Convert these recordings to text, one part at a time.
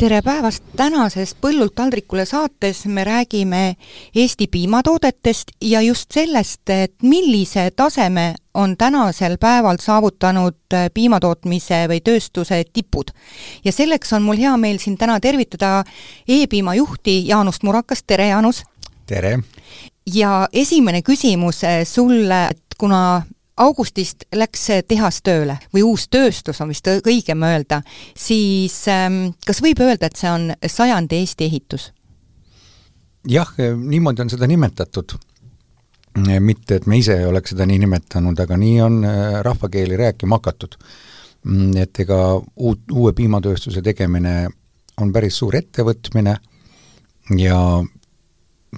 tere päevast, tänases Põllult taldrikule saates me räägime Eesti piimatoodetest ja just sellest, et millise taseme on tänasel päeval saavutanud piimatootmise või tööstuse tipud. ja selleks on mul hea meel siin täna tervitada E-piima juhti Jaanust Murakast, tere Jaanus! tere! ja esimene küsimus sulle, et kuna augustist läks tehas tööle või uus tööstus on vist õigem öelda, siis ähm, kas võib öelda, et see on sajandi Eesti ehitus? jah, niimoodi on seda nimetatud. mitte, et me ise oleks seda nii nimetanud, aga nii on äh, rahvakeeli rääkima hakatud. Mm, et ega uut, uue piimatööstuse tegemine on päris suur ettevõtmine ja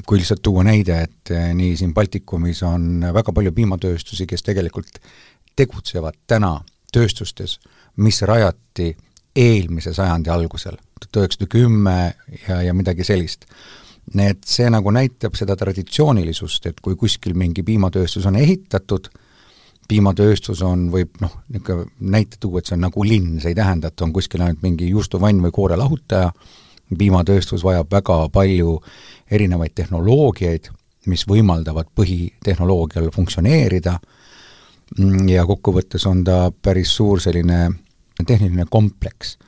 kui lihtsalt tuua näide, et eh, nii siin Baltikumis on väga palju piimatööstusi, kes tegelikult tegutsevad täna tööstustes, mis rajati eelmise sajandi algusel, tuhat üheksasada kümme ja, ja midagi sellist. et see nagu näitab seda traditsioonilisust, et kui kuskil mingi piimatööstus on ehitatud, piimatööstus on, võib noh, niisugune näite tuua, et see on nagu linn, see ei tähenda, et on kuskil ainult mingi juustuvann või koorelahutaja, piimatööstus vajab väga palju erinevaid tehnoloogiaid, mis võimaldavad põhitehnoloogial funktsioneerida ja kokkuvõttes on ta päris suur selline tehniline kompleks.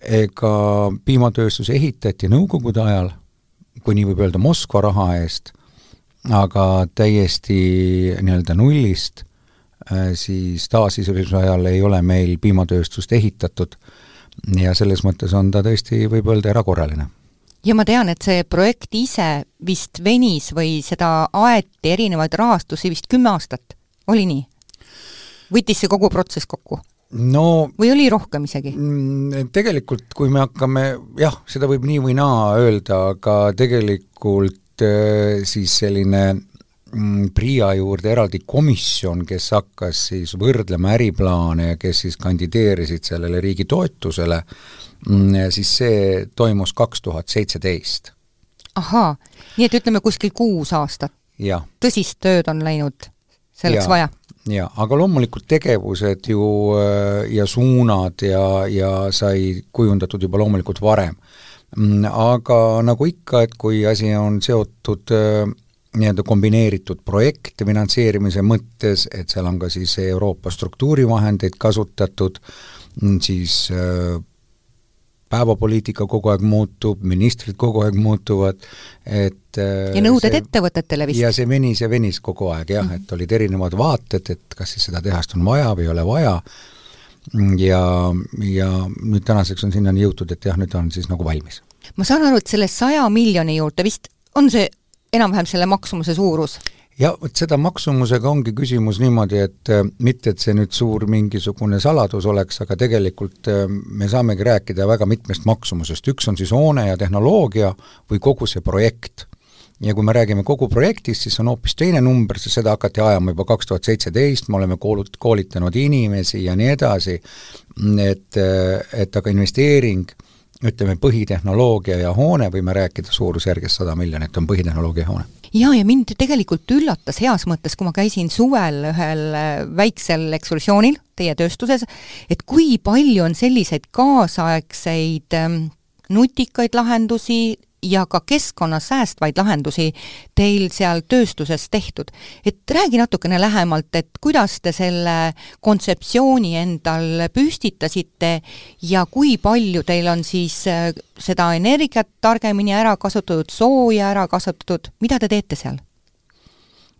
ega piimatööstus ehitati Nõukogude ajal, kui nii võib öelda, Moskva raha eest, aga täiesti nii-öelda nullist, äh, siis taasiseseisvuse ajal ei ole meil piimatööstust ehitatud ja selles mõttes on ta tõesti, võib öelda, erakorraline ja ma tean, et see projekt ise vist venis või seda aeti erinevaid rahastusi vist kümme aastat, oli nii? võttis see kogu protsess kokku? no või oli rohkem isegi? Mm, tegelikult, kui me hakkame, jah, seda võib nii või naa öelda, aga tegelikult äh, siis selline mm, PRIA juurde eraldi komisjon, kes hakkas siis võrdlema äriplaane ja kes siis kandideerisid sellele riigi toetusele, siis see toimus kaks tuhat seitseteist. ahaa, nii et ütleme kuskil kuus aastat? tõsist tööd on läinud selleks ja. vaja? jaa, aga loomulikult tegevused ju äh, ja suunad ja, ja sai kujundatud juba loomulikult varem. Mm, aga nagu ikka, et kui asi on seotud äh, nii-öelda kombineeritud projekte finantseerimise mõttes, et seal on ka siis Euroopa struktuurivahendeid kasutatud, mm, siis äh, päevapoliitika kogu aeg muutub, ministrid kogu aeg muutuvad, et äh, ja nõuded see, ettevõtetele vist? ja see venis ja venis kogu aeg jah mm, -hmm. et olid erinevad vaated, et kas siis seda tehast on vaja või ei ole vaja, ja, ja nüüd tänaseks on sinnani jõutud, et jah, nüüd on siis nagu valmis. ma saan aru, et selle saja miljoni juurde vist on see enam-vähem selle maksumuse suurus? Ja vot seda maksumusega ongi küsimus niimoodi, et äh, mitte, et see nüüd suur mingisugune saladus oleks, aga tegelikult äh, me saamegi rääkida väga mitmest maksumusest, üks on siis hoone ja tehnoloogia või kogu see projekt. ja kui me räägime kogu projektist, siis on hoopis teine number, sest seda hakati ajama juba kaks tuhat seitseteist, me oleme koolut-, koolitanud inimesi ja nii edasi, et, äh, et aga investeering ütleme, põhitehnoloogia ja hoone, võime rääkida suurusjärgis sada miljonit on põhitehnoloogia hoone. Jaa, ja mind tegelikult üllatas heas mõttes, kui ma käisin suvel ühel äh, väiksel ekskursioonil teie tööstuses, et kui palju on selliseid kaasaegseid ähm, nutikaid lahendusi, ja ka keskkonna säästvaid lahendusi teil seal tööstuses tehtud. et räägi natukene lähemalt, et kuidas te selle kontseptsiooni endal püstitasite ja kui palju teil on siis äh, seda energiat targemini ära kasutatud, sooja ära kasutatud, mida te teete seal?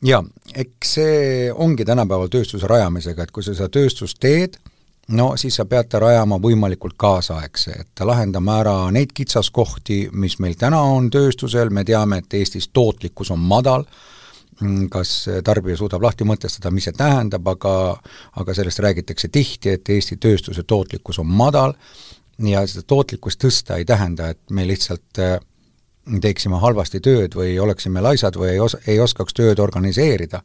jaa, eks see ongi tänapäeval tööstuse rajamisega, et kui sa seda tööstust teed, no siis sa pead ta rajama võimalikult kaasaegse, et lahendama ära neid kitsaskohti, mis meil täna on tööstusel, me teame, et Eestis tootlikkus on madal, mm, kas tarbija suudab lahti mõtestada, mis see tähendab, aga aga sellest räägitakse tihti, et Eesti tööstuse tootlikkus on madal ja seda tootlikkust tõsta ei tähenda, et me lihtsalt äh, teeksime halvasti tööd või oleksime laisad või ei os-, ei oskaks tööd organiseerida.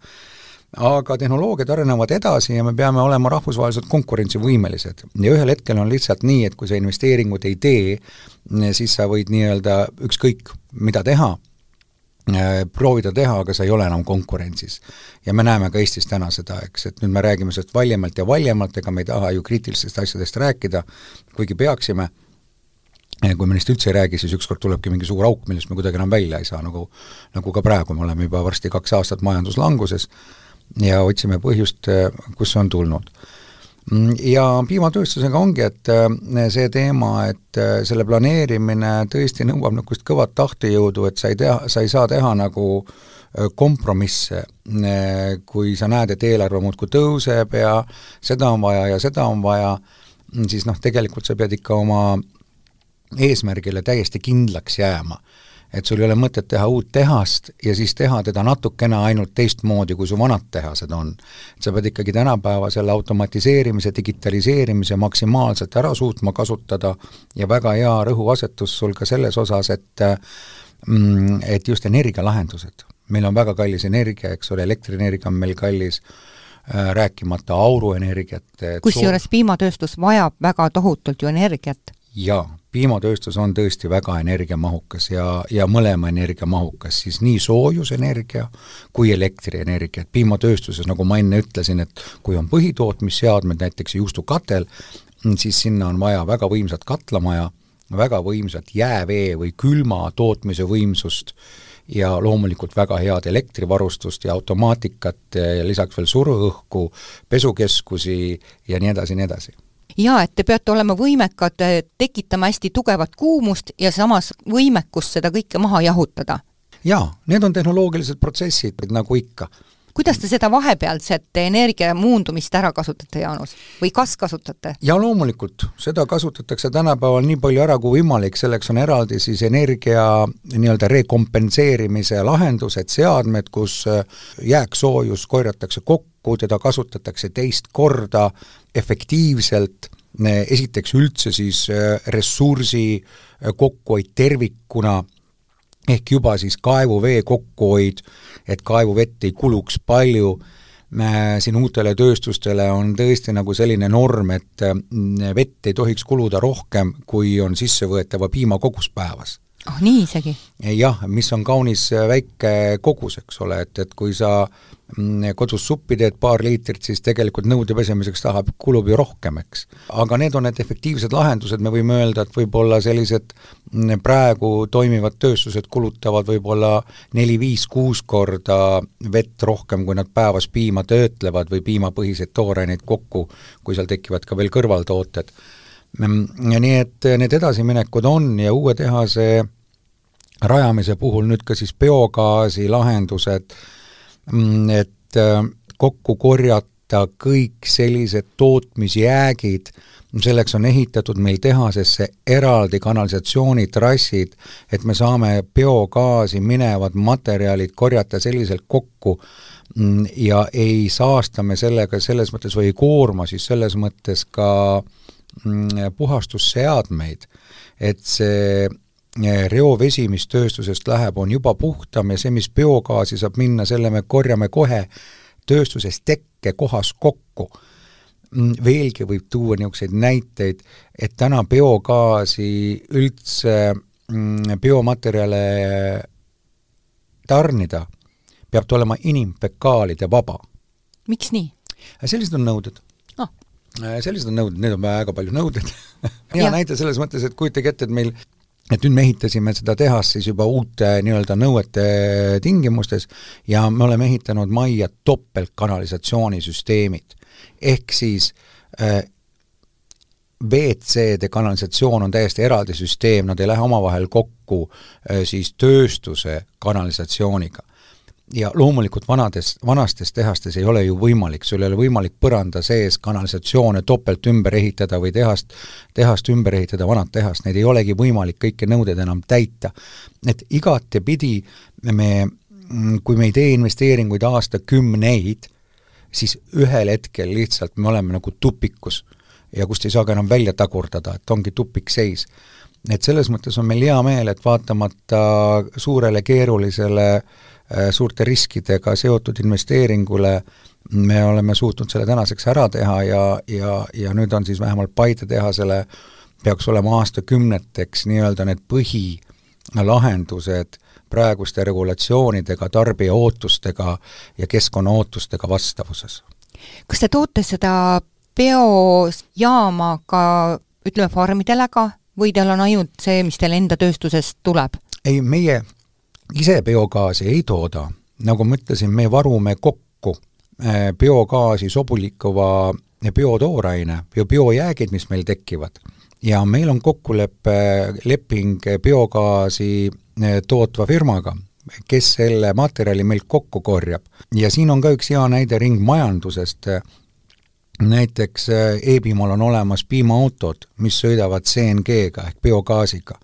Aga tehnoloogiad arenevad edasi ja me peame olema rahvusvaheliselt konkurentsivõimelised. ja ühel hetkel on lihtsalt nii, et kui sa investeeringut ei tee, siis sa võid nii-öelda ükskõik mida teha, Äh, proovida teha, aga sa ei ole enam konkurentsis. ja me näeme ka Eestis täna seda, eks, et nüüd me räägime sellest valjemalt ja valjemalt, ega me ei taha ju kriitilistest asjadest rääkida, kuigi peaksime, kui me neist üldse ei räägi, siis ükskord tulebki mingi suur auk, millest me kuidagi enam välja ei saa, nagu nagu ka praegu, me oleme juba varsti kaks aastat majanduslanguses ja otsime põhjust, kust see on tulnud. Mm, ja piimatööstusega ongi, et äh, see teema, et äh, selle planeerimine tõesti nõuab niisugust kõvat tahtejõudu, et sa ei tea, sa ei saa teha nagu äh, kompromisse, kui sa näed, et eelarve muudkui tõuseb ja seda on vaja ja seda on vaja, mm, siis noh, tegelikult sa pead ikka oma eesmärgile täiesti kindlaks jääma et sul ei ole mõtet teha uut tehast ja siis teha teda natukene ainult teistmoodi, kui su vanad tehased on. sa pead ikkagi tänapäeva selle automatiseerimise, digitaliseerimise maksimaalselt ära suutma kasutada ja väga hea rõhuasetus sul ka selles osas, et mm, et just energialahendused. meil on väga kallis energia, eks ole, elektrienergia on meil kallis, äh, rääkimata auruenergiat. kusjuures piimatööstus vajab väga tohutult ju energiat. jaa piimatööstus on tõesti väga energiamahukas ja, ja mõlema energiamahukas, siis nii soojusenergia kui elektrienergia, et piimatööstuses, nagu ma enne ütlesin, et kui on põhitootmisseadmed, näiteks juustukatel, siis sinna on vaja väga võimsat katlamaja, väga võimsat jäävee või külma tootmise võimsust ja loomulikult väga head elektrivarustust ja automaatikat ja lisaks veel suruõhku, pesukeskusi ja nii edasi, nii edasi jaa, et te peate olema võimekad eh, tekitama hästi tugevat kuumust ja samas võimekust seda kõike maha jahutada. jaa, need on tehnoloogilised protsessid, nagu ikka. Kuidas te seda vahepealset energia muundumist ära kasutate, Jaanus? või kas kasutate? ja loomulikult, seda kasutatakse tänapäeval nii palju ära kui võimalik, selleks on eraldi siis energia nii-öelda rekompenseerimise lahendused, seadmed, kus eh, jääksoojus korjatakse kokku, teda kasutatakse teist korda efektiivselt, esiteks üldse siis äh, ressursi äh, kokkuhoid tervikuna, ehk juba siis kaevuvee kokkuhoid, et kaevuvett ei kuluks palju, siin uutele tööstustele on tõesti nagu selline norm, et äh, vett ei tohiks kuluda rohkem, kui on sissevõetava piima kogus päevas oh, nii isegi? jah, mis on kaunis väike kogus, eks ole, et, et kui sa Mm, kodus suppi teed paar liitrit, siis tegelikult nõude pesemiseks tahab, kulub ju rohkem, eks. aga need on need efektiivsed lahendused, me võime öelda, et võib-olla sellised mm, praegu toimivad tööstused kulutavad võib-olla neli-viis-kuus korda vett rohkem, kui nad päevas piima töötlevad või piimapõhiseid tooraineid kokku, kui seal tekivad ka veel kõrvaltooted. Mm, nii et need edasiminekud on ja uue tehase rajamise puhul nüüd ka siis biogaasi lahendused, Mm, et äh, kokku korjata kõik sellised tootmisjäägid, selleks on ehitatud meil tehasesse eraldi kanalisatsioonitrassid, et me saame biogaasi minevad materjalid korjata selliselt kokku mm, ja ei saasta me sellega selles mõttes või ei koorma siis selles mõttes ka mm, puhastusseadmeid, et see reovesi, mis tööstusest läheb, on juba puhtam ja see, mis biogaasi saab minna, selle me korjame kohe tööstuses tekkekohas kokku. Mm, veelgi võib tuua niisuguseid näiteid, et täna biogaasi üldse mm, biomaterjale tarnida, peab ta olema inimfekaalide vaba. miks nii? sellised on nõuded. Sellised on nõuded, need on väga palju nõudeid hea näide selles mõttes, et kujutage ette, et meil et nüüd me ehitasime seda tehast siis juba uute nii-öelda nõuete tingimustes ja me oleme ehitanud majja topeltkanalisatsioonisüsteemid. ehk siis äh, WC-de kanalisatsioon on täiesti eraldi süsteem, nad ei lähe omavahel kokku äh, siis tööstuse kanalisatsiooniga ja loomulikult vanades, vanastes tehastes ei ole ju võimalik, sul ei ole võimalik põranda sees kanalisatsioone topelt ümber ehitada või tehast, tehast ümber ehitada, vanad tehast, neid ei olegi võimalik kõiki nõudeid enam täita. et igatepidi me, kui me ei tee investeeringuid aastakümneid, siis ühel hetkel lihtsalt me oleme nagu tupikus ja kust ei saa ka enam välja tagurdada, et ongi tupikseis et selles mõttes on meil hea meel, et vaatamata suurele keerulisele äh, suurte riskidega seotud investeeringule me oleme suutnud selle tänaseks ära teha ja, ja, ja nüüd on siis vähemalt Paide tehasele peaks olema aastakümneteks nii-öelda need põhilahendused praeguste regulatsioonidega, tarbija ootustega ja keskkonna ootustega vastavuses. kas te toote seda biojaama ka ütleme, farmidele ka või teil on ainult see, mis teil enda tööstusest tuleb? ei, meie ise biogaasi ei tooda, nagu ma ütlesin, me varume kokku eh, biogaasi sobulikuva biotooraine ja biojäägid, mis meil tekivad. ja meil on kokkulepe, leping biogaasi eh, tootva firmaga, kes selle materjali meilt kokku korjab. ja siin on ka üks hea näide ringmajandusest, näiteks äh, e-piimal on olemas piimaautod, mis sõidavad CNG-ga ehk biogaasiga,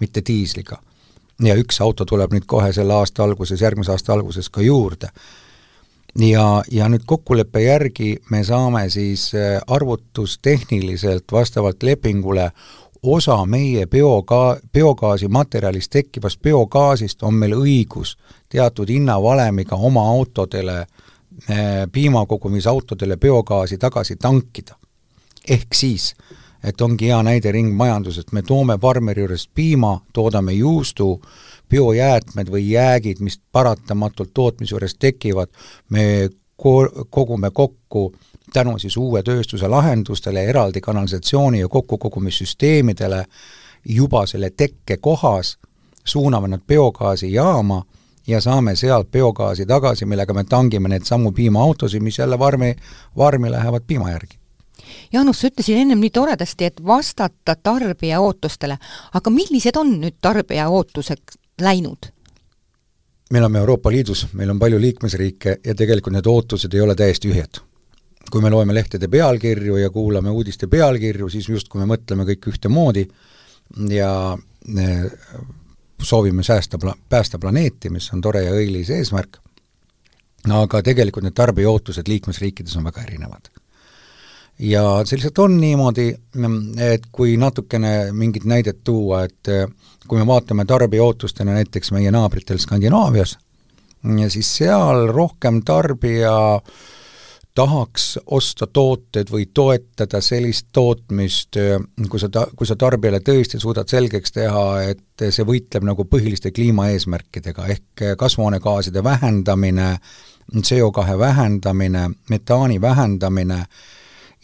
mitte diisliga. Ja üks auto tuleb nüüd kohe selle aasta alguses, järgmise aasta alguses ka juurde. ja, ja nüüd kokkuleppe järgi me saame siis äh, arvutustehniliselt vastavalt lepingule osa meie bioga-, biogaasi materjalist tekkivast biogaasist on meil õigus teatud hinnavalemiga oma autodele äh, piimakogumisautodele biogaasi tagasi tankida. ehk siis, et ongi hea näide ringmajandusest, me toome farmeri juurest piima, toodame juustu, biojäätmed või jäägid, mis paratamatult tootmise juures tekivad, me ko-, kogume kokku tänu siis uue tööstuse lahendustele, eraldi kanalisatsiooni ja kokkukogumissüsteemidele juba selle tekkekohas, suuname nad biogaasijaama ja saame sealt biogaasi tagasi, millega me tangime neid samu piimaautosid, mis jälle varmi, varmi lähevad piima järgi. Jaanus, sa ütlesid ennem nii toredasti, et vastata tarbija ootustele, aga millised on nüüd tarbija ootused läinud? me oleme Euroopa Liidus, meil on palju liikmesriike ja tegelikult need ootused ei ole täiesti ühed. kui me loeme lehtede pealkirju ja kuulame uudiste pealkirju, siis justkui me mõtleme kõik ühtemoodi ja soovime säästa, päästa planeeti, mis on tore ja õilis eesmärk, aga tegelikult need tarbija ootused liikmesriikides on väga erinevad. Ja see lihtsalt on niimoodi, et kui natukene mingit näidet tuua, et kui me vaatame tarbija ootustena näiteks meie naabritel Skandinaavias, siis seal rohkem tarbija tahaks osta tooted või toetada sellist tootmist, kui sa ta-, kui sa tarbijale tõesti suudad selgeks teha, et see võitleb nagu põhiliste kliimaeesmärkidega, ehk kasvuhoonegaaside vähendamine, CO2 vähendamine, metaani vähendamine,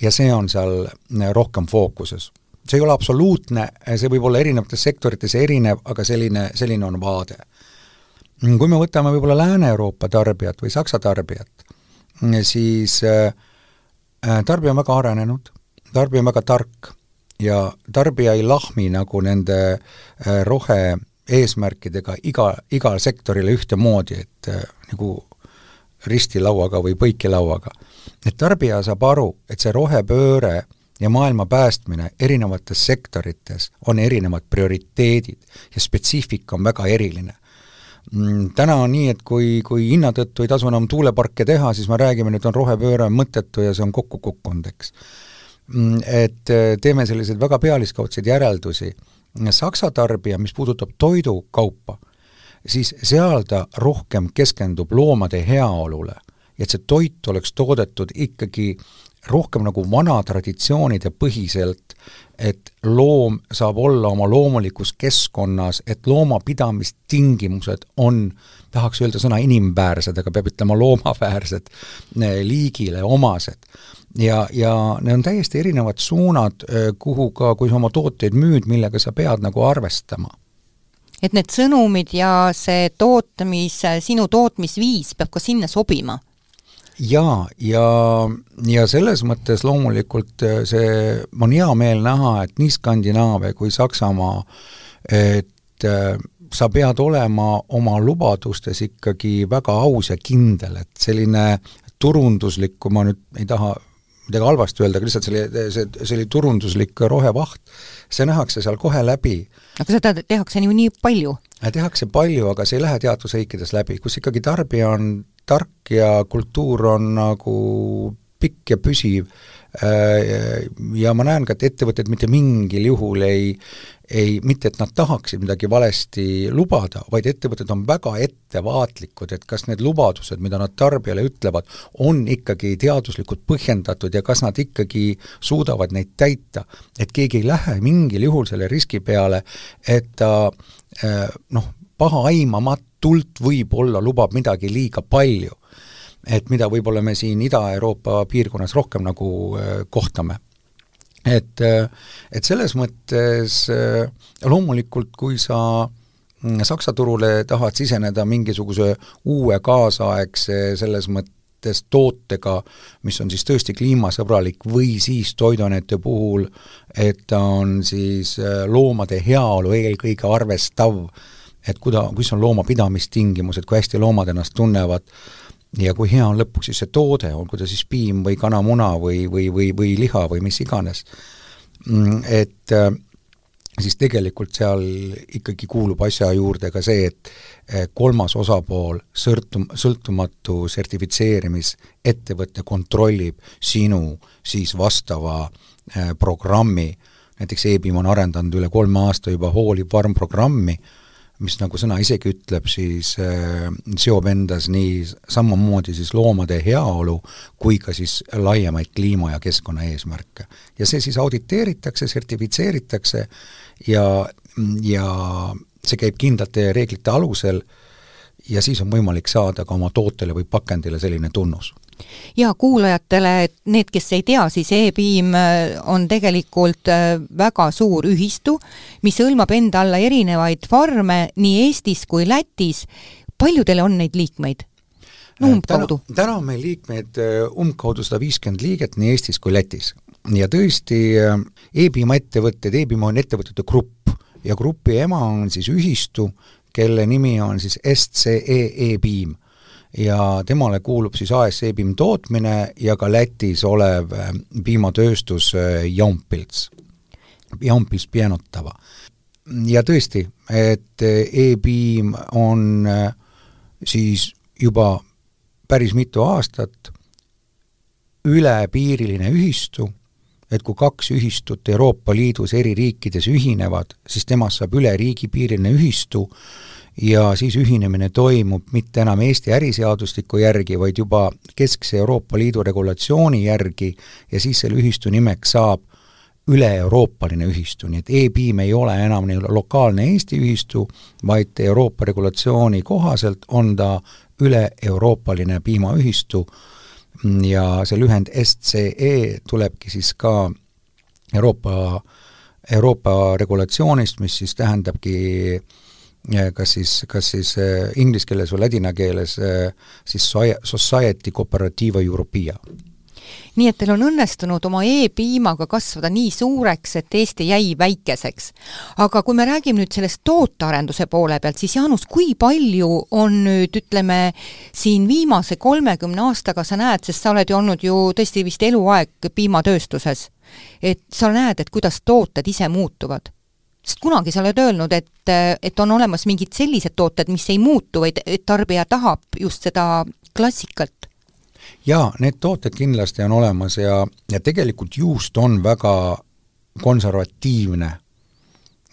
ja see on seal rohkem fookuses. see ei ole absoluutne, see võib olla erinevates sektorites erinev, aga selline, selline on vaade. kui me võtame võib-olla Lääne-Euroopa tarbijat või Saksa tarbijat, siis äh, äh, tarbija on väga arenenud, tarbija on väga tark ja tarbija ei lahmi nagu nende äh, rohe eesmärkidega iga, igale sektorile ühtemoodi, et nagu ristilauaga või põikilauaga. et tarbija saab aru, et see rohepööre ja maailma päästmine erinevates sektorites on erinevad prioriteedid ja spetsiifika on väga eriline. Mm, täna on nii, et kui, kui hinna tõttu ei tasu enam tuuleparke teha, siis me räägime, nüüd on rohepööre mõttetu ja see on kokku kukkunud, eks. Mm, et äh, teeme selliseid väga pealiskaudseid järeldusi. Saksa tarbija, mis puudutab toidukaupa, siis seal ta rohkem keskendub loomade heaolule et see toit oleks toodetud ikkagi rohkem nagu vana traditsioonide põhiselt, et loom saab olla oma loomulikus keskkonnas, et loomapidamistingimused on, tahaks öelda sõna inimväärsed, aga peab ütlema loomaväärsed, liigile omased. ja, ja need on täiesti erinevad suunad, kuhu ka, kui sa oma tooteid müüd, millega sa pead nagu arvestama et need sõnumid ja see tootmis, sinu tootmisviis peab ka sinna sobima jaa, ja, ja selles mõttes loomulikult äh, see, on hea meel näha, et nii Skandinaavia kui Saksamaa, et äh, sa pead olema oma lubadustes ikkagi väga aus ja kindel, et selline turunduslik, kui ma nüüd ei taha midagi halvasti öelda, aga lihtsalt see oli, see, see oli turunduslik rohevaht, see nähakse seal kohe läbi. Aga seda tehakse ju nii palju? tehakse palju, aga see ei lähe teadusriikides läbi, kus ikkagi tarbija on tark ja kultuur on nagu pikk ja püsiv äh, ja ma näen ka, et ettevõtted mitte mingil juhul ei, ei, mitte et nad tahaksid midagi valesti lubada, vaid ettevõtted on väga ettevaatlikud, et kas need lubadused, mida nad tarbijale ütlevad, on ikkagi teaduslikult põhjendatud ja kas nad ikkagi suudavad neid täita. et keegi ei lähe mingil juhul selle riski peale, et ta äh, noh, pahaaimamatult võib-olla lubab midagi liiga palju. et mida võib-olla me siin Ida-Euroopa piirkonnas rohkem nagu äh, kohtame et, et selles mõttes loomulikult, kui sa mm, Saksa turule tahad siseneda mingisuguse uue kaasaegse selles mõttes tootega, mis on siis tõesti kliimasõbralik, või siis toiduainete puhul, et ta on siis äh, loomade heaolu eelkõige arvestav, et kuida-, mis on loomapidamistingimused, kui hästi loomad ennast tunnevad, ja kui hea on lõpuks siis see toode, olgu ta siis piim või kanamuna või, või, või, või liha või mis iganes, mm, et äh, siis tegelikult seal ikkagi kuulub asja juurde ka see, et äh, kolmas osapool, sõltum-, sõltumatu sertifitseerimisettevõte kontrollib sinu siis vastava äh, programmi, näiteks e-piim on arendanud üle kolme aasta juba Hooli farm programmi, mis nagu sõna isegi ütleb, siis äh, seob endas nii samamoodi siis loomade heaolu kui ka siis laiemaid kliima- ja keskkonnaeesmärke. ja see siis auditeeritakse, sertifitseeritakse ja, ja see käib kindlate reeglite alusel ja siis on võimalik saada ka oma tootele või pakendile selline tunnus ja kuulajatele, et need, kes ei tea, siis e-piim äh, on tegelikult äh, väga suur ühistu, mis hõlmab enda alla erinevaid farme nii Eestis kui Lätis. palju teil on neid liikmeid? no äh, umbkaudu. täna on meil liikmeid umbkaudu sada viiskümmend liiget nii Eestis kui Lätis. ja tõesti e-piima ettevõtted, e-piim on ettevõtete grupp ja grupi ema on siis ühistu, kelle nimi on siis SCE e-piim ja temale kuulub siis AS E-piim tootmine ja ka Lätis olev äh, piimatööstus äh, Jaumpils, Jaumpils Pienotava. ja tõesti, et äh, E-piim on siis juba päris mitu aastat ülepiiriline ühistu, et kui kaks ühistut Euroopa Liidus eri riikides ühinevad, siis temast saab üle riigipiiriline ühistu, ja siis ühinemine toimub mitte enam Eesti äriseadustiku järgi, vaid juba keskse Euroopa Liidu regulatsiooni järgi ja siis selle ühistu nimeks saab üle-euroopaline ühistu, nii et e-piim ei ole enam nii lokaalne Eesti ühistu, vaid Euroopa regulatsiooni kohaselt on ta üle-euroopaline piimaühistu ja see lühend SCE tulebki siis ka Euroopa, Euroopa regulatsioonist, mis siis tähendabki äh, kas siis, kas siis äh, inglise keeles või ladina keeles äh, siis Society Cooperativa Europea nii et teil on õnnestunud oma e-piimaga kasvada nii suureks, et Eesti jäi väikeseks. aga kui me räägime nüüd sellest tootearenduse poole pealt, siis Jaanus, kui palju on nüüd ütleme, siin viimase kolmekümne aastaga sa näed, sest sa oled ju olnud ju tõesti vist eluaeg piimatööstuses, et sa näed, et kuidas tooted ise muutuvad sest kunagi sa oled öelnud, et, et on olemas mingid sellised tooted, mis ei muutu, vaid et tarbija tahab just seda klassikat. jaa, need tooted kindlasti on olemas ja, ja tegelikult juust on väga konservatiivne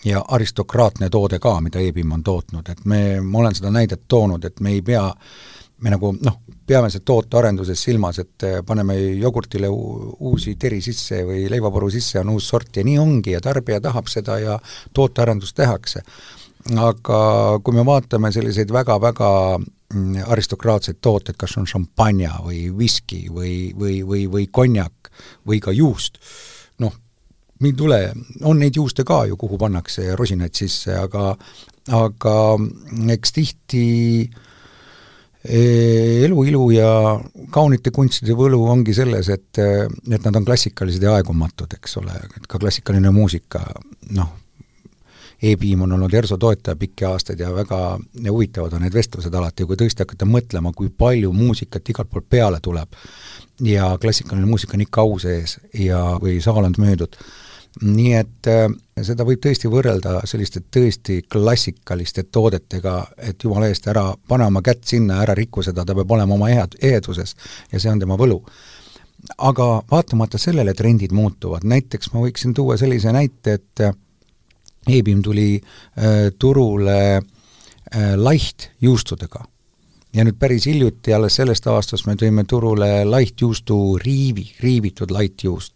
ja aristokraatne toode ka, mida E-piim on tootnud, et me, ma olen seda näidet toonud, et me ei pea äh, me nagu noh, peame see tootearenduses silmas, et äh, paneme jogurtile uusi teri sisse või leivaporu sisse on uus sort ja nii ongi ja tarbija tahab seda ja tootearendust tehakse. aga kui me vaatame selliseid väga-väga mm, aristokraatseid tooteid, kas on šampanja või viski või, või, või, või konjak või ka juust, noh, ei tule, on neid juuste ka ju, kuhu pannakse rosinaid sisse, aga aga eks tihti äh, elu ilu ja kaunite kunstide võlu ongi selles, et, et nad on klassikalised ja aegumatud, eks ole, et ka klassikaline muusika, noh, E-piim on olnud ERSO toetaja pikki aastaid ja väga ja huvitavad on need vestlused alati, kui tõesti hakata mõtlema, kui palju muusikat igalt poolt peale tuleb. Ja klassikaline muusika on ikka au sees ja, või saal on müüdud nii et äh, seda võib tõesti võrrelda selliste tõesti klassikaliste toodetega, et jumala eest, ära pane oma kätt sinna, ära riku seda, ta peab olema oma ehad-, eheduses ja see on tema võlu. aga vaatamata sellele trendid muutuvad, näiteks ma võiksin tuua sellise näite, et E-piim tuli äh, turule äh, lahtjuustudega. ja nüüd päris hiljuti, alles sellest aastast me tõime turule lahtjuustu riivi, riivitud lahtjuust.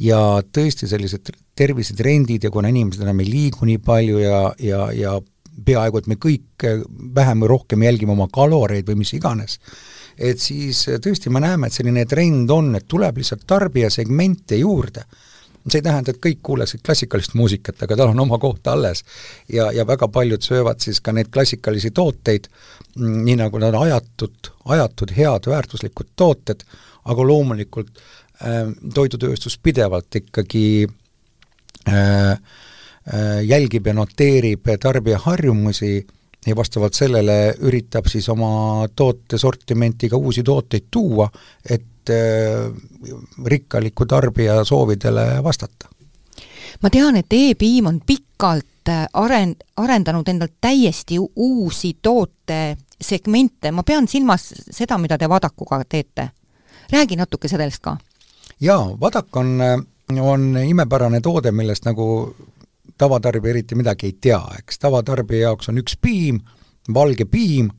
Ja tõesti sellised tervisetrendid ja kuna inimesed enam ei liigu nii palju ja, ja, ja peaaegu et me kõik vähem või rohkem jälgime oma kaloreid või mis iganes, et siis tõesti me näeme, et selline trend on, et tuleb lihtsalt tarbijasegmente juurde see ei tähenda, et kõik kuulaksid klassikalist muusikat, aga tal on oma koht alles. ja, ja väga paljud söövad siis ka neid klassikalisi tooteid, mm, nii nagu nad on ajatud, ajatud head väärtuslikud tooted, aga loomulikult toidutööstus pidevalt ikkagi äh, äh, jälgib ja noteerib tarbija harjumusi ja vastavalt sellele üritab siis oma tootesortimenti ka uusi tooteid tuua, et Äh, rikkaliku tarbija soovidele vastata. ma tean, et E-piim on pikalt äh, aren-, arendanud endalt täiesti uusi tootesegmente, ma pean silmas seda, mida te Vadakuga teete. räägi natuke sellest ka. Jaa, Vadak on, on imepärane toode, millest nagu tavatarbija eriti midagi ei tea, eks, tavatarbija jaoks on üks piim, valge piim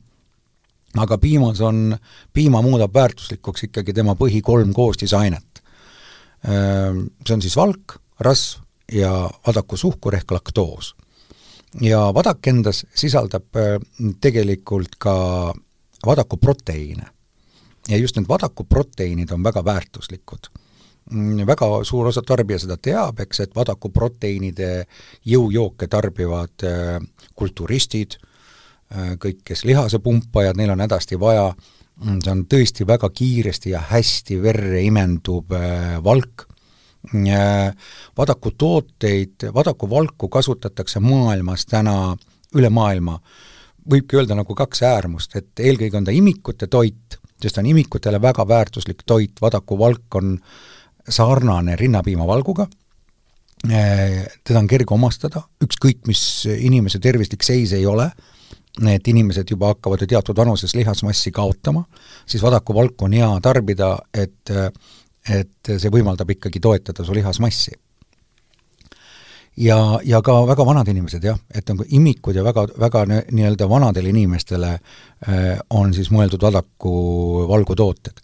aga piimas on, piima muudab väärtuslikuks ikkagi tema põhi kolm koostisainet. See on siis valk, rasv ja vadakusuhkur ehk laktoos. ja vadak endas sisaldab tegelikult ka vadakuproteiine. ja just need vadakuproteiinid on väga väärtuslikud väga suur osa tarbija seda teab, eks, et vadakuproteiinide jõujooke tarbivad kulturistid, Äh, kõik, kes lihasepumpajad, neil on hädasti vaja, mm, see on tõesti väga kiiresti ja hästi verre imenduv äh, valk, äh, Vadaku tooteid, Vadaku valku kasutatakse maailmas täna, üle maailma, võibki öelda nagu kaks äärmust, et eelkõige on ta imikute toit, sest ta on imikutele väga väärtuslik toit, Vadaku valk on sarnane rinnapiimavalguga, teda on kerge omastada, ükskõik mis inimese tervislik seis ei ole, need inimesed juba hakkavad ju teatud vanuses lihasmassi kaotama, siis vadakuvalku on hea tarbida, et et see võimaldab ikkagi toetada su lihasmassi. ja, ja ka väga vanad inimesed jah, et nagu imikud ja väga, väga nii-öelda vanadele inimestele äh, on siis mõeldud vadaku valgutooted.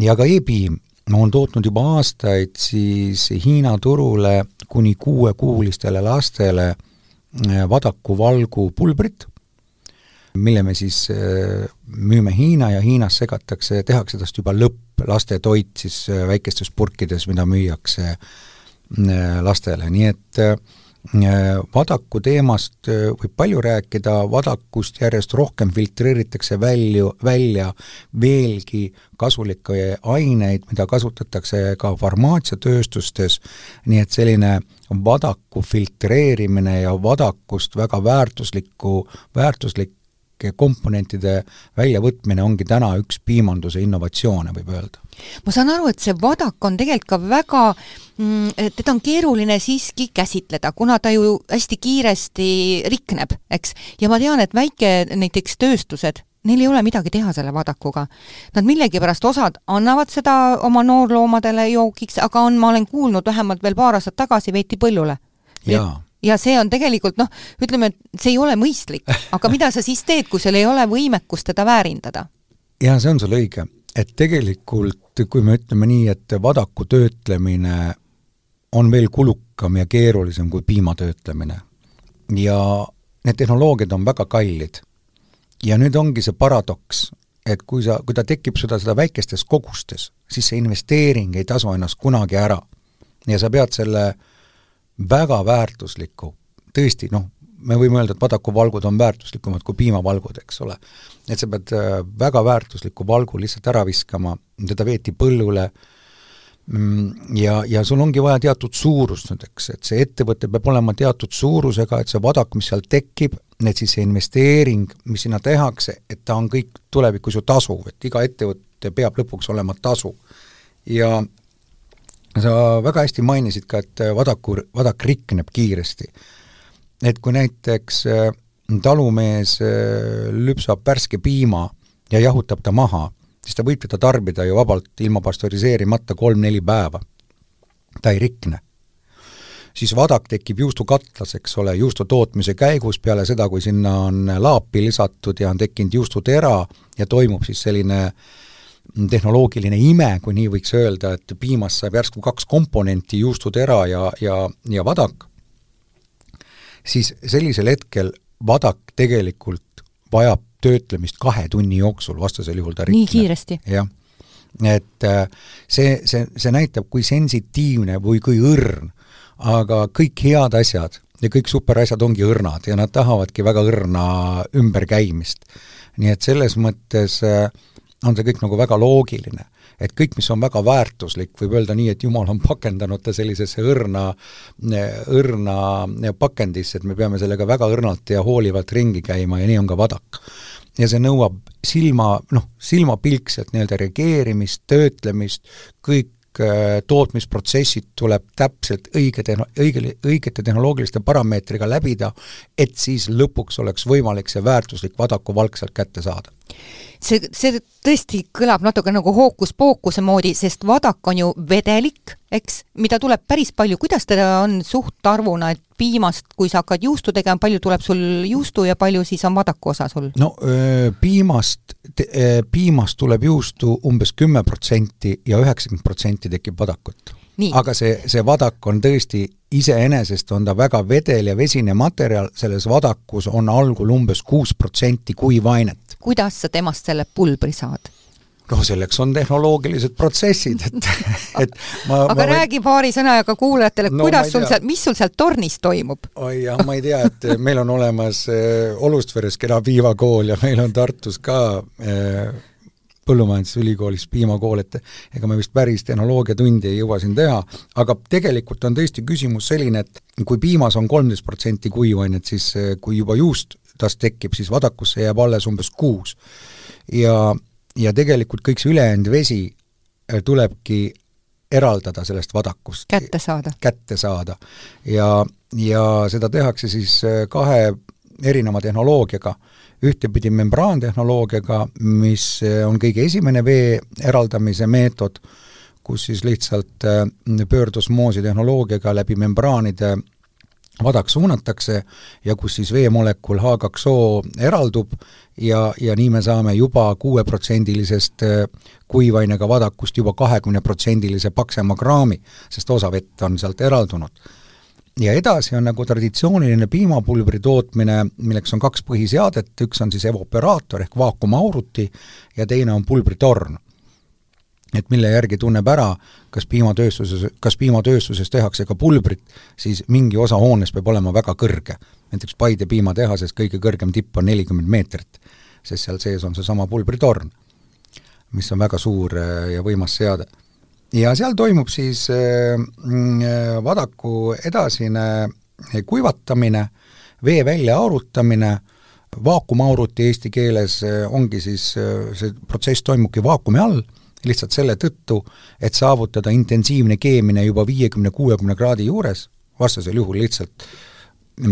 ja ka e-piim on tootnud juba aastaid siis Hiina turule kuni kuuekuulistele lastele äh, vadaku valgu pulbrit mille me siis äh, müüme Hiina ja Hiinas segatakse, tehakse tast juba lõpplastetoit siis äh, väikestes purkides, mida müüakse lastele, nii et Vadaku teemast võib palju rääkida, Vadakust järjest rohkem filtreeritakse välju, välja veelgi kasulikke aineid, mida kasutatakse ka farmaatsiatööstustes, nii et selline Vadaku filtreerimine ja Vadakust väga väärtuslikku, väärtuslik komponentide väljavõtmine ongi täna üks piimanduse innovatsioone, võib öelda. ma saan aru, et see vadak on tegelikult ka väga mm, teda on keeruline siiski käsitleda, kuna ta ju hästi kiiresti rikneb, eks, ja ma tean, et väike näiteks tööstused, neil ei ole midagi teha selle vadakuga. Nad millegipärast osad annavad seda oma noorloomadele joogiks, aga on, ma olen kuulnud vähemalt veel paar aastat tagasi, veeti põllule. jaa ja see on tegelikult noh, ütleme, et see ei ole mõistlik, aga mida sa siis teed, kui sul ei ole võimekust teda väärindada? jaa, see on sul õige, et tegelikult kui me ütleme nii, et vadaku töötlemine on veel kulukam ja keerulisem kui piima töötlemine. ja need tehnoloogiad on väga kallid. ja nüüd ongi see paradoks, et kui sa, kui ta tekib seda, seda väikestes kogustes, siis see investeering ei tasu ennast kunagi ära. ja sa pead selle äh, väga väärtuslikku, tõesti noh, me võime öelda, et vadakuvalgud on väärtuslikumad kui piimavalgud, eks ole. et sa pead äh, väga väärtusliku valgu lihtsalt ära viskama, teda veeti põllule mm, ja, ja sul ongi vaja teatud suurust nüüd, eks, et see ettevõte peab olema teatud suurusega, et see vadak, mis seal tekib, et siis see investeering, mis sinna tehakse, et ta on kõik tulevikus ju tasuv, et iga ettevõte peab lõpuks olema tasuv. ja sa väga hästi mainisid ka, et vadaku, vadak rikneb kiiresti. et kui näiteks äh, talumees äh, lüpsab värske piima ja jahutab ta maha, siis ta võib teda tarbida ju vabalt ilma pastöriseerimata kolm-neli päeva. ta ei rikne. siis vadak tekib juustukatlas, eks ole, juustu tootmise käigus, peale seda, kui sinna on laapi lisatud ja on tekkinud juustutera ja toimub siis selline tehnoloogiline ime, kui nii võiks öelda, et piimast saab järsku kaks komponenti, juustutera ja, ja, ja vadak, siis sellisel hetkel vadak tegelikult vajab töötlemist kahe tunni jooksul, vastasel juhul ta rikneb. nii kiiresti? jah. et äh, see, see, see näitab, kui sensitiivne või kui õrn, aga kõik head asjad ja kõik superasjad ongi õrnad ja nad tahavadki väga õrna ümberkäimist. nii et selles mõttes äh, on see kõik nagu väga loogiline et kõik, mis on väga väärtuslik, võib öelda nii, et Jumal on pakendanud ta sellisesse õrna, õrna pakendisse, et me peame sellega väga õrnalt ja hoolivalt ringi käima ja nii on ka vadak. ja see nõuab silma, noh, silmapilkselt nii-öelda reageerimist, töötlemist, kõik äh, tootmisprotsessid tuleb täpselt õige tehno-, õige, õigete tehnoloogiliste parameetriga läbida, et siis lõpuks oleks võimalik see väärtuslik vadakuvalk sealt kätte saada see, see tõesti kõlab natuke nagu hookus-pookuse moodi, sest vadak on ju vedelik, eks, mida tuleb päris palju, kuidas teda on suhtarvuna, et piimast, kui sa hakkad juustu tegema, palju tuleb sul juustu ja palju siis on vadaku osa sul? no piimast, piimast tuleb juustu umbes kümme protsenti ja üheksakümmend protsenti tekib vadakut. aga see, see vadak on tõesti iseenesest on ta väga vedel ja vesine materjal, selles vadakus on algul umbes kuus protsenti kuivainet kuidas sa temast selle pulbri saad? noh, selleks on tehnoloogilised protsessid, et, et ma aga ma räägi võin... paari sõnaga kuulajatele no,, kuidas sul seal, mis sul seal tornis toimub? oi jah, ma ei tea, et meil on olemas äh, Olustveres kena piimakool ja meil on Tartus ka äh, põllumajandusülikoolis piimakool, et ega me vist päris tehnoloogiatundi ei jõua siin teha, aga tegelikult on tõesti küsimus selline, et kui piimas on kolmteist protsenti kuivainet, siis äh, kui juba juust tast tekib, siis vadakusse jääb alles umbes kuus. ja, ja tegelikult kõik see ülejäänud vesi äh, tulebki eraldada sellest vadakust. kätte saada. kätte saada. ja, ja seda tehakse siis äh, kahe erineva tehnoloogiaga, ühtepidi membraantehnoloogiaga, mis äh, on kõige esimene vee eraldamise meetod, kus siis lihtsalt pöördosmoosi tehnoloogiaga läbi membraanide vadak suunatakse ja kus siis veemolekul H2O eraldub ja, ja nii me saame juba kuueprotsendilisest äh, kuivainega vadakust juba kahekümneprotsendilise paksema kraami, sest osa vett on sealt eraldunud. Ja edasi on nagu traditsiooniline piimapulbri tootmine, milleks on kaks põhiseadet, üks on siis evaporaator ehk vaakumauruti ja teine on pulbritorn et mille järgi tunneb ära, kas piimatööstuses, kas piimatööstuses tehakse ka pulbrit, siis mingi osa hoonest peab olema väga kõrge. näiteks Paide piimatehases kõige kõrgem tipp on nelikümmend meetrit, sest seal sees on seesama pulbritorn, mis on väga suur äh, ja võimas seade. Ja seal toimub siis äh, mm, äh, vadaku edasine kuivatamine, vee väljaarutamine, vaakumauruti eesti keeles ongi siis, see protsess toimubki vaakumi all lihtsalt selle tõttu, et saavutada intensiivne keemine juba viiekümne-kuuekümne kraadi juures, vastasel juhul lihtsalt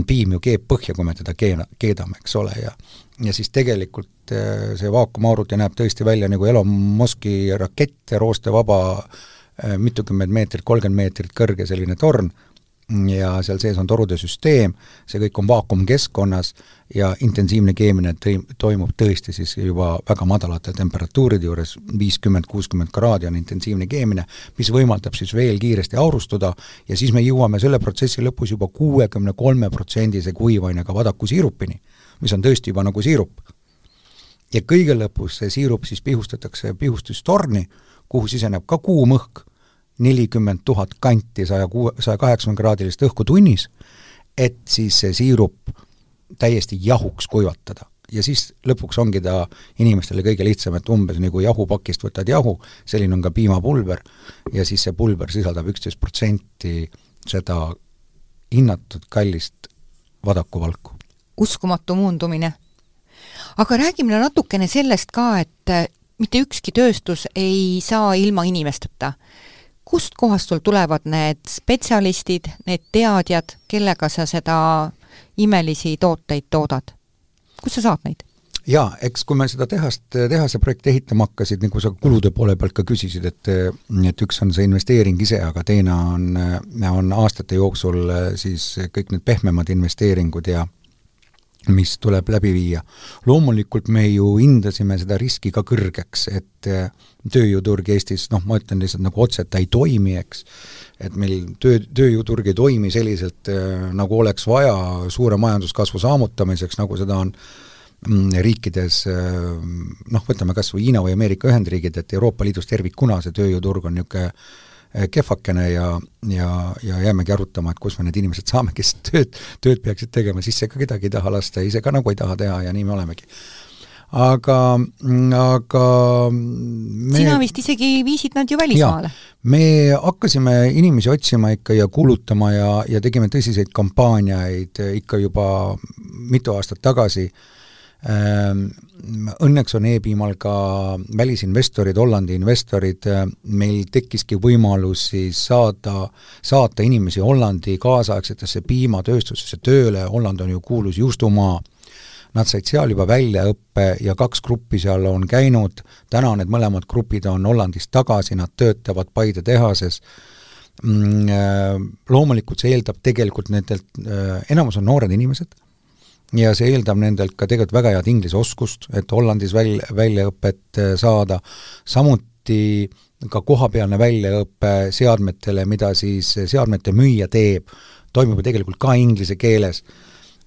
piim ju keeb põhja, kui me teda keena, keedame, eks ole, ja ja siis tegelikult äh, see vaakumauruti näeb tõesti välja nagu Elon Muski rakett, roostevaba äh, mitukümmend meetrit, kolmkümmend meetrit kõrge selline torn, ja seal sees on torude süsteem, see kõik on vaakumkeskkonnas ja intensiivne keemine toimub tõesti siis juba väga madalate temperatuuride juures, viiskümmend, kuuskümmend kraadi on intensiivne keemine, mis võimaldab siis veel kiiresti aurustuda ja siis me jõuame selle protsessi lõpus juba kuuekümne kolme protsendise kuivainega vadakusiirupini, mis on tõesti juba nagu siirup. ja kõige lõpus see siirup siis pihustatakse pihustustorni, kuhu siseneb ka kuum õhk nelikümmend tuhat kanti saja kuue, saja kaheksakümne kraadilist õhku tunnis, et siis see siirup täiesti jahuks kuivatada. ja siis lõpuks ongi ta inimestele kõige lihtsam, et umbes nagu jahupakist võtad jahu, selline on ka piimapulber, ja siis see pulber sisaldab üksteist protsenti seda hinnatud kallist vadakuvalku. uskumatu muundumine. aga räägime natukene sellest ka, et mitte ükski tööstus ei saa ilma inimesteta kust kohast sul tulevad need spetsialistid, need teadjad, kellega sa seda imelisi tooteid toodad? kust sa saad neid? jaa, eks kui me seda tehast, tehase projekti ehitama hakkasid, nagu sa kulude poole pealt ka küsisid, et et üks on see investeering ise, aga teine on, on aastate jooksul siis kõik need pehmemad investeeringud ja mis tuleb läbi viia. loomulikult me ju hindasime seda riski ka kõrgeks, et tööjõuturg Eestis, noh, ma ütlen lihtsalt nagu otse, et ta ei toimi, eks, et meil töö, tööjõuturg ei toimi selliselt, nagu oleks vaja suure majanduskasvu saamutamiseks, nagu seda on Mm, riikides noh, võtame kas või Hiina või Ameerika Ühendriigid, et Euroopa Liidus tervikuna see tööjõuturg on niisugune eh, kehvakene ja, ja, ja jäämegi arutama, et kus me need inimesed saame, kes tööd, tööd peaksid tegema, sisse ka kedagi ei taha lasta, ise ka nagu ei taha teha ja nii me olemegi. aga, aga me sina vist isegi viisid nad ju välismaale? me hakkasime inimesi otsima ikka ja kuulutama ja, ja tegime tõsiseid kampaaniaid ikka juba mitu aastat tagasi äh, õnneks on e-piimal ka välisinvestorid, Hollandi investorid, meil tekkiski võimalus siis saada, saata inimesi Hollandi kaasaegsetesse piimatööstusesse tööle, Holland on ju kuulus juustumaa, nad said seal juba väljaõppe ja kaks gruppi seal on käinud, täna need mõlemad grupid on Hollandis tagasi, nad töötavad Paide tehases, mm, ehm, loomulikult see eeldab tegelikult nendelt, ehm, enamus on noored inimesed, ja see eeldab nendelt ka tegelikult väga head inglise oskust, et Hollandis väl-, väljaõpet äh, saada, samuti ka kohapealne väljaõpe seadmetele, mida siis seadmete müüja teeb, toimub ju tegelikult ka inglise keeles.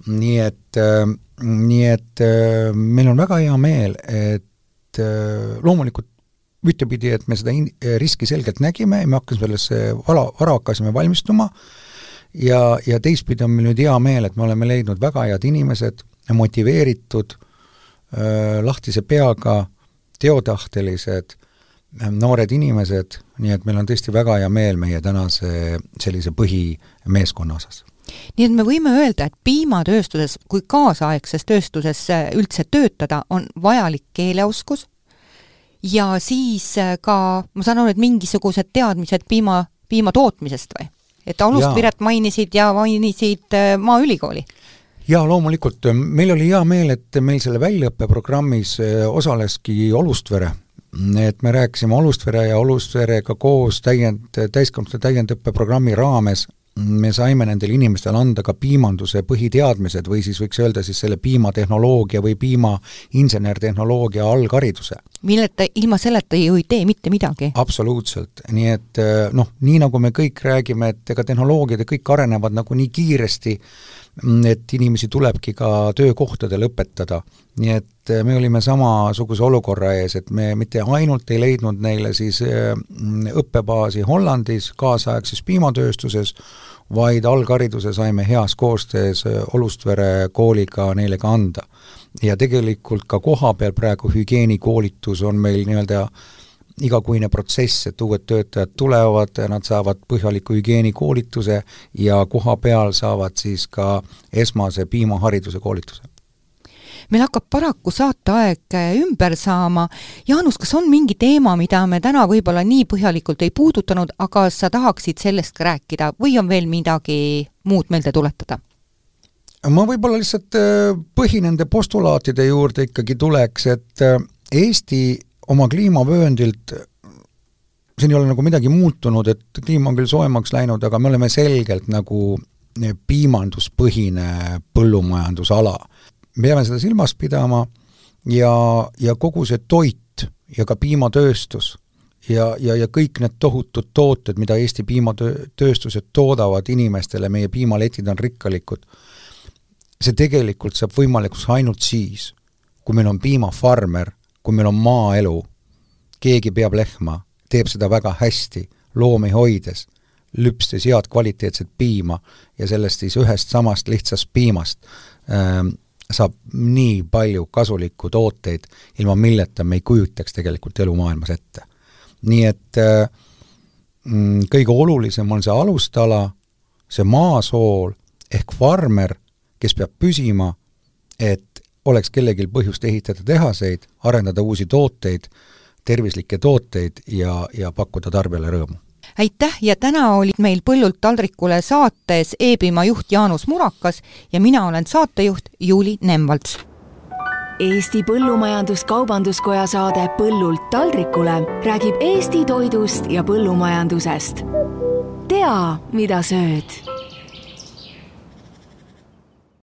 nii et, äh, nii et äh, meil on väga hea meel, et loomulikult ühtepidi, et me seda in-, riski selgelt nägime ja me hakkasime sellesse vara, vara hakkasime valmistuma, ja, ja teistpidi on meil nüüd hea meel, et me oleme leidnud väga head inimesed, motiveeritud, lahtise peaga, teotahtelised, noored inimesed, nii et meil on tõesti väga hea meel meie tänase sellise põhimeeskonna osas. Nii et me võime öelda, et piimatööstuses kui kaasaegses tööstuses üldse töötada, on vajalik keeleoskus. Ja siis ka, ma saan aru, et mingisugused teadmised piima, piima tootmisest või? Et Alust Piret mainisid ja mainisid äh, Maaülikooli. Jaa, loomulikult, meil oli hea meel, et meil selle väljaõppeprogrammis äh, osaleski Olustvere. et me rääkisime Olustvere ja Olustverega koos täiend, täiskasvanute täiendõppeprogrammi raames me saime nendele inimestele anda ka piimanduse põhiteadmised või siis võiks öelda siis selle piimatehnoloogia või piimainsenertehnoloogia alghariduse. milleta, ilma selleta ju ei tee mitte midagi. absoluutselt, nii et eh, noh, nii nagu me kõik räägime, et ega tehnoloogiad ja kõik arenevad nagu nii kiiresti, et inimesi tulebki ka töökohtadel õpetada. nii et eh, me olime samasuguse olukorra ees, et me mitte ainult ei leidnud neile siis mm, õppebaasi Hollandis, kaasaegses piimatööstuses, vaid alghariduse saime heas koostöös Olustvere kooliga neile ka anda. ja tegelikult ka kohapeal praegu hügieenikoolitus on meil nii-öelda igakuine protsess, et uued töötajad tulevad, nad saavad põhjaliku hügieenikoolituse ja koha peal saavad siis ka esmase piimahariduse koolituse meil hakkab paraku saateaeg äh, ümber saama. Jaanus, kas on mingi teema, mida me täna võib-olla nii põhjalikult ei puudutanud, aga sa tahaksid sellest ka rääkida või on veel midagi muud meelde tuletada? ma võib-olla lihtsalt äh, põhi nende postulaatide juurde ikkagi tuleks, et äh, Eesti oma kliimavööndilt siin ei ole nagu midagi muutunud, et kliima on küll soojemaks läinud, aga me oleme selgelt nagu piimanduspõhine põllumajandusala. me peame seda silmas pidama ja, ja kogu see toit ja ka piimatööstus ja, ja, ja kõik need tohutud tooted, mida Eesti piimatööstused toodavad inimestele, meie piimaletid on rikkalikud, see tegelikult saab võimalikuks ainult siis, kui meil on piimafarmer, kui meil on maaelu, keegi peab lehma, teeb seda väga hästi, loomi hoides, lüpstes head kvaliteetset piima ja sellest siis ühest samast lihtsast piimast ähm, saab nii palju kasulikku tooteid, ilma milleta me ei kujutaks tegelikult elu maailmas ette. nii et äh, mm, kõige olulisem on see alustala, see maasool ehk farmer, kes peab püsima, et oleks kellelgi põhjust ehitada tehaseid, arendada uusi tooteid, tervislikke tooteid ja, ja pakkuda tarbijale rõõmu. Aitäh! Ja täna olid meil Põllult taldrikule saates e-piima juht Jaanus Murakas ja mina olen saatejuht Juuli Nemvalts. Eesti Põllumajandus-Kaubanduskoja saade Põllult taldrikule räägib Eesti toidust ja põllumajandusest. tea, mida sööd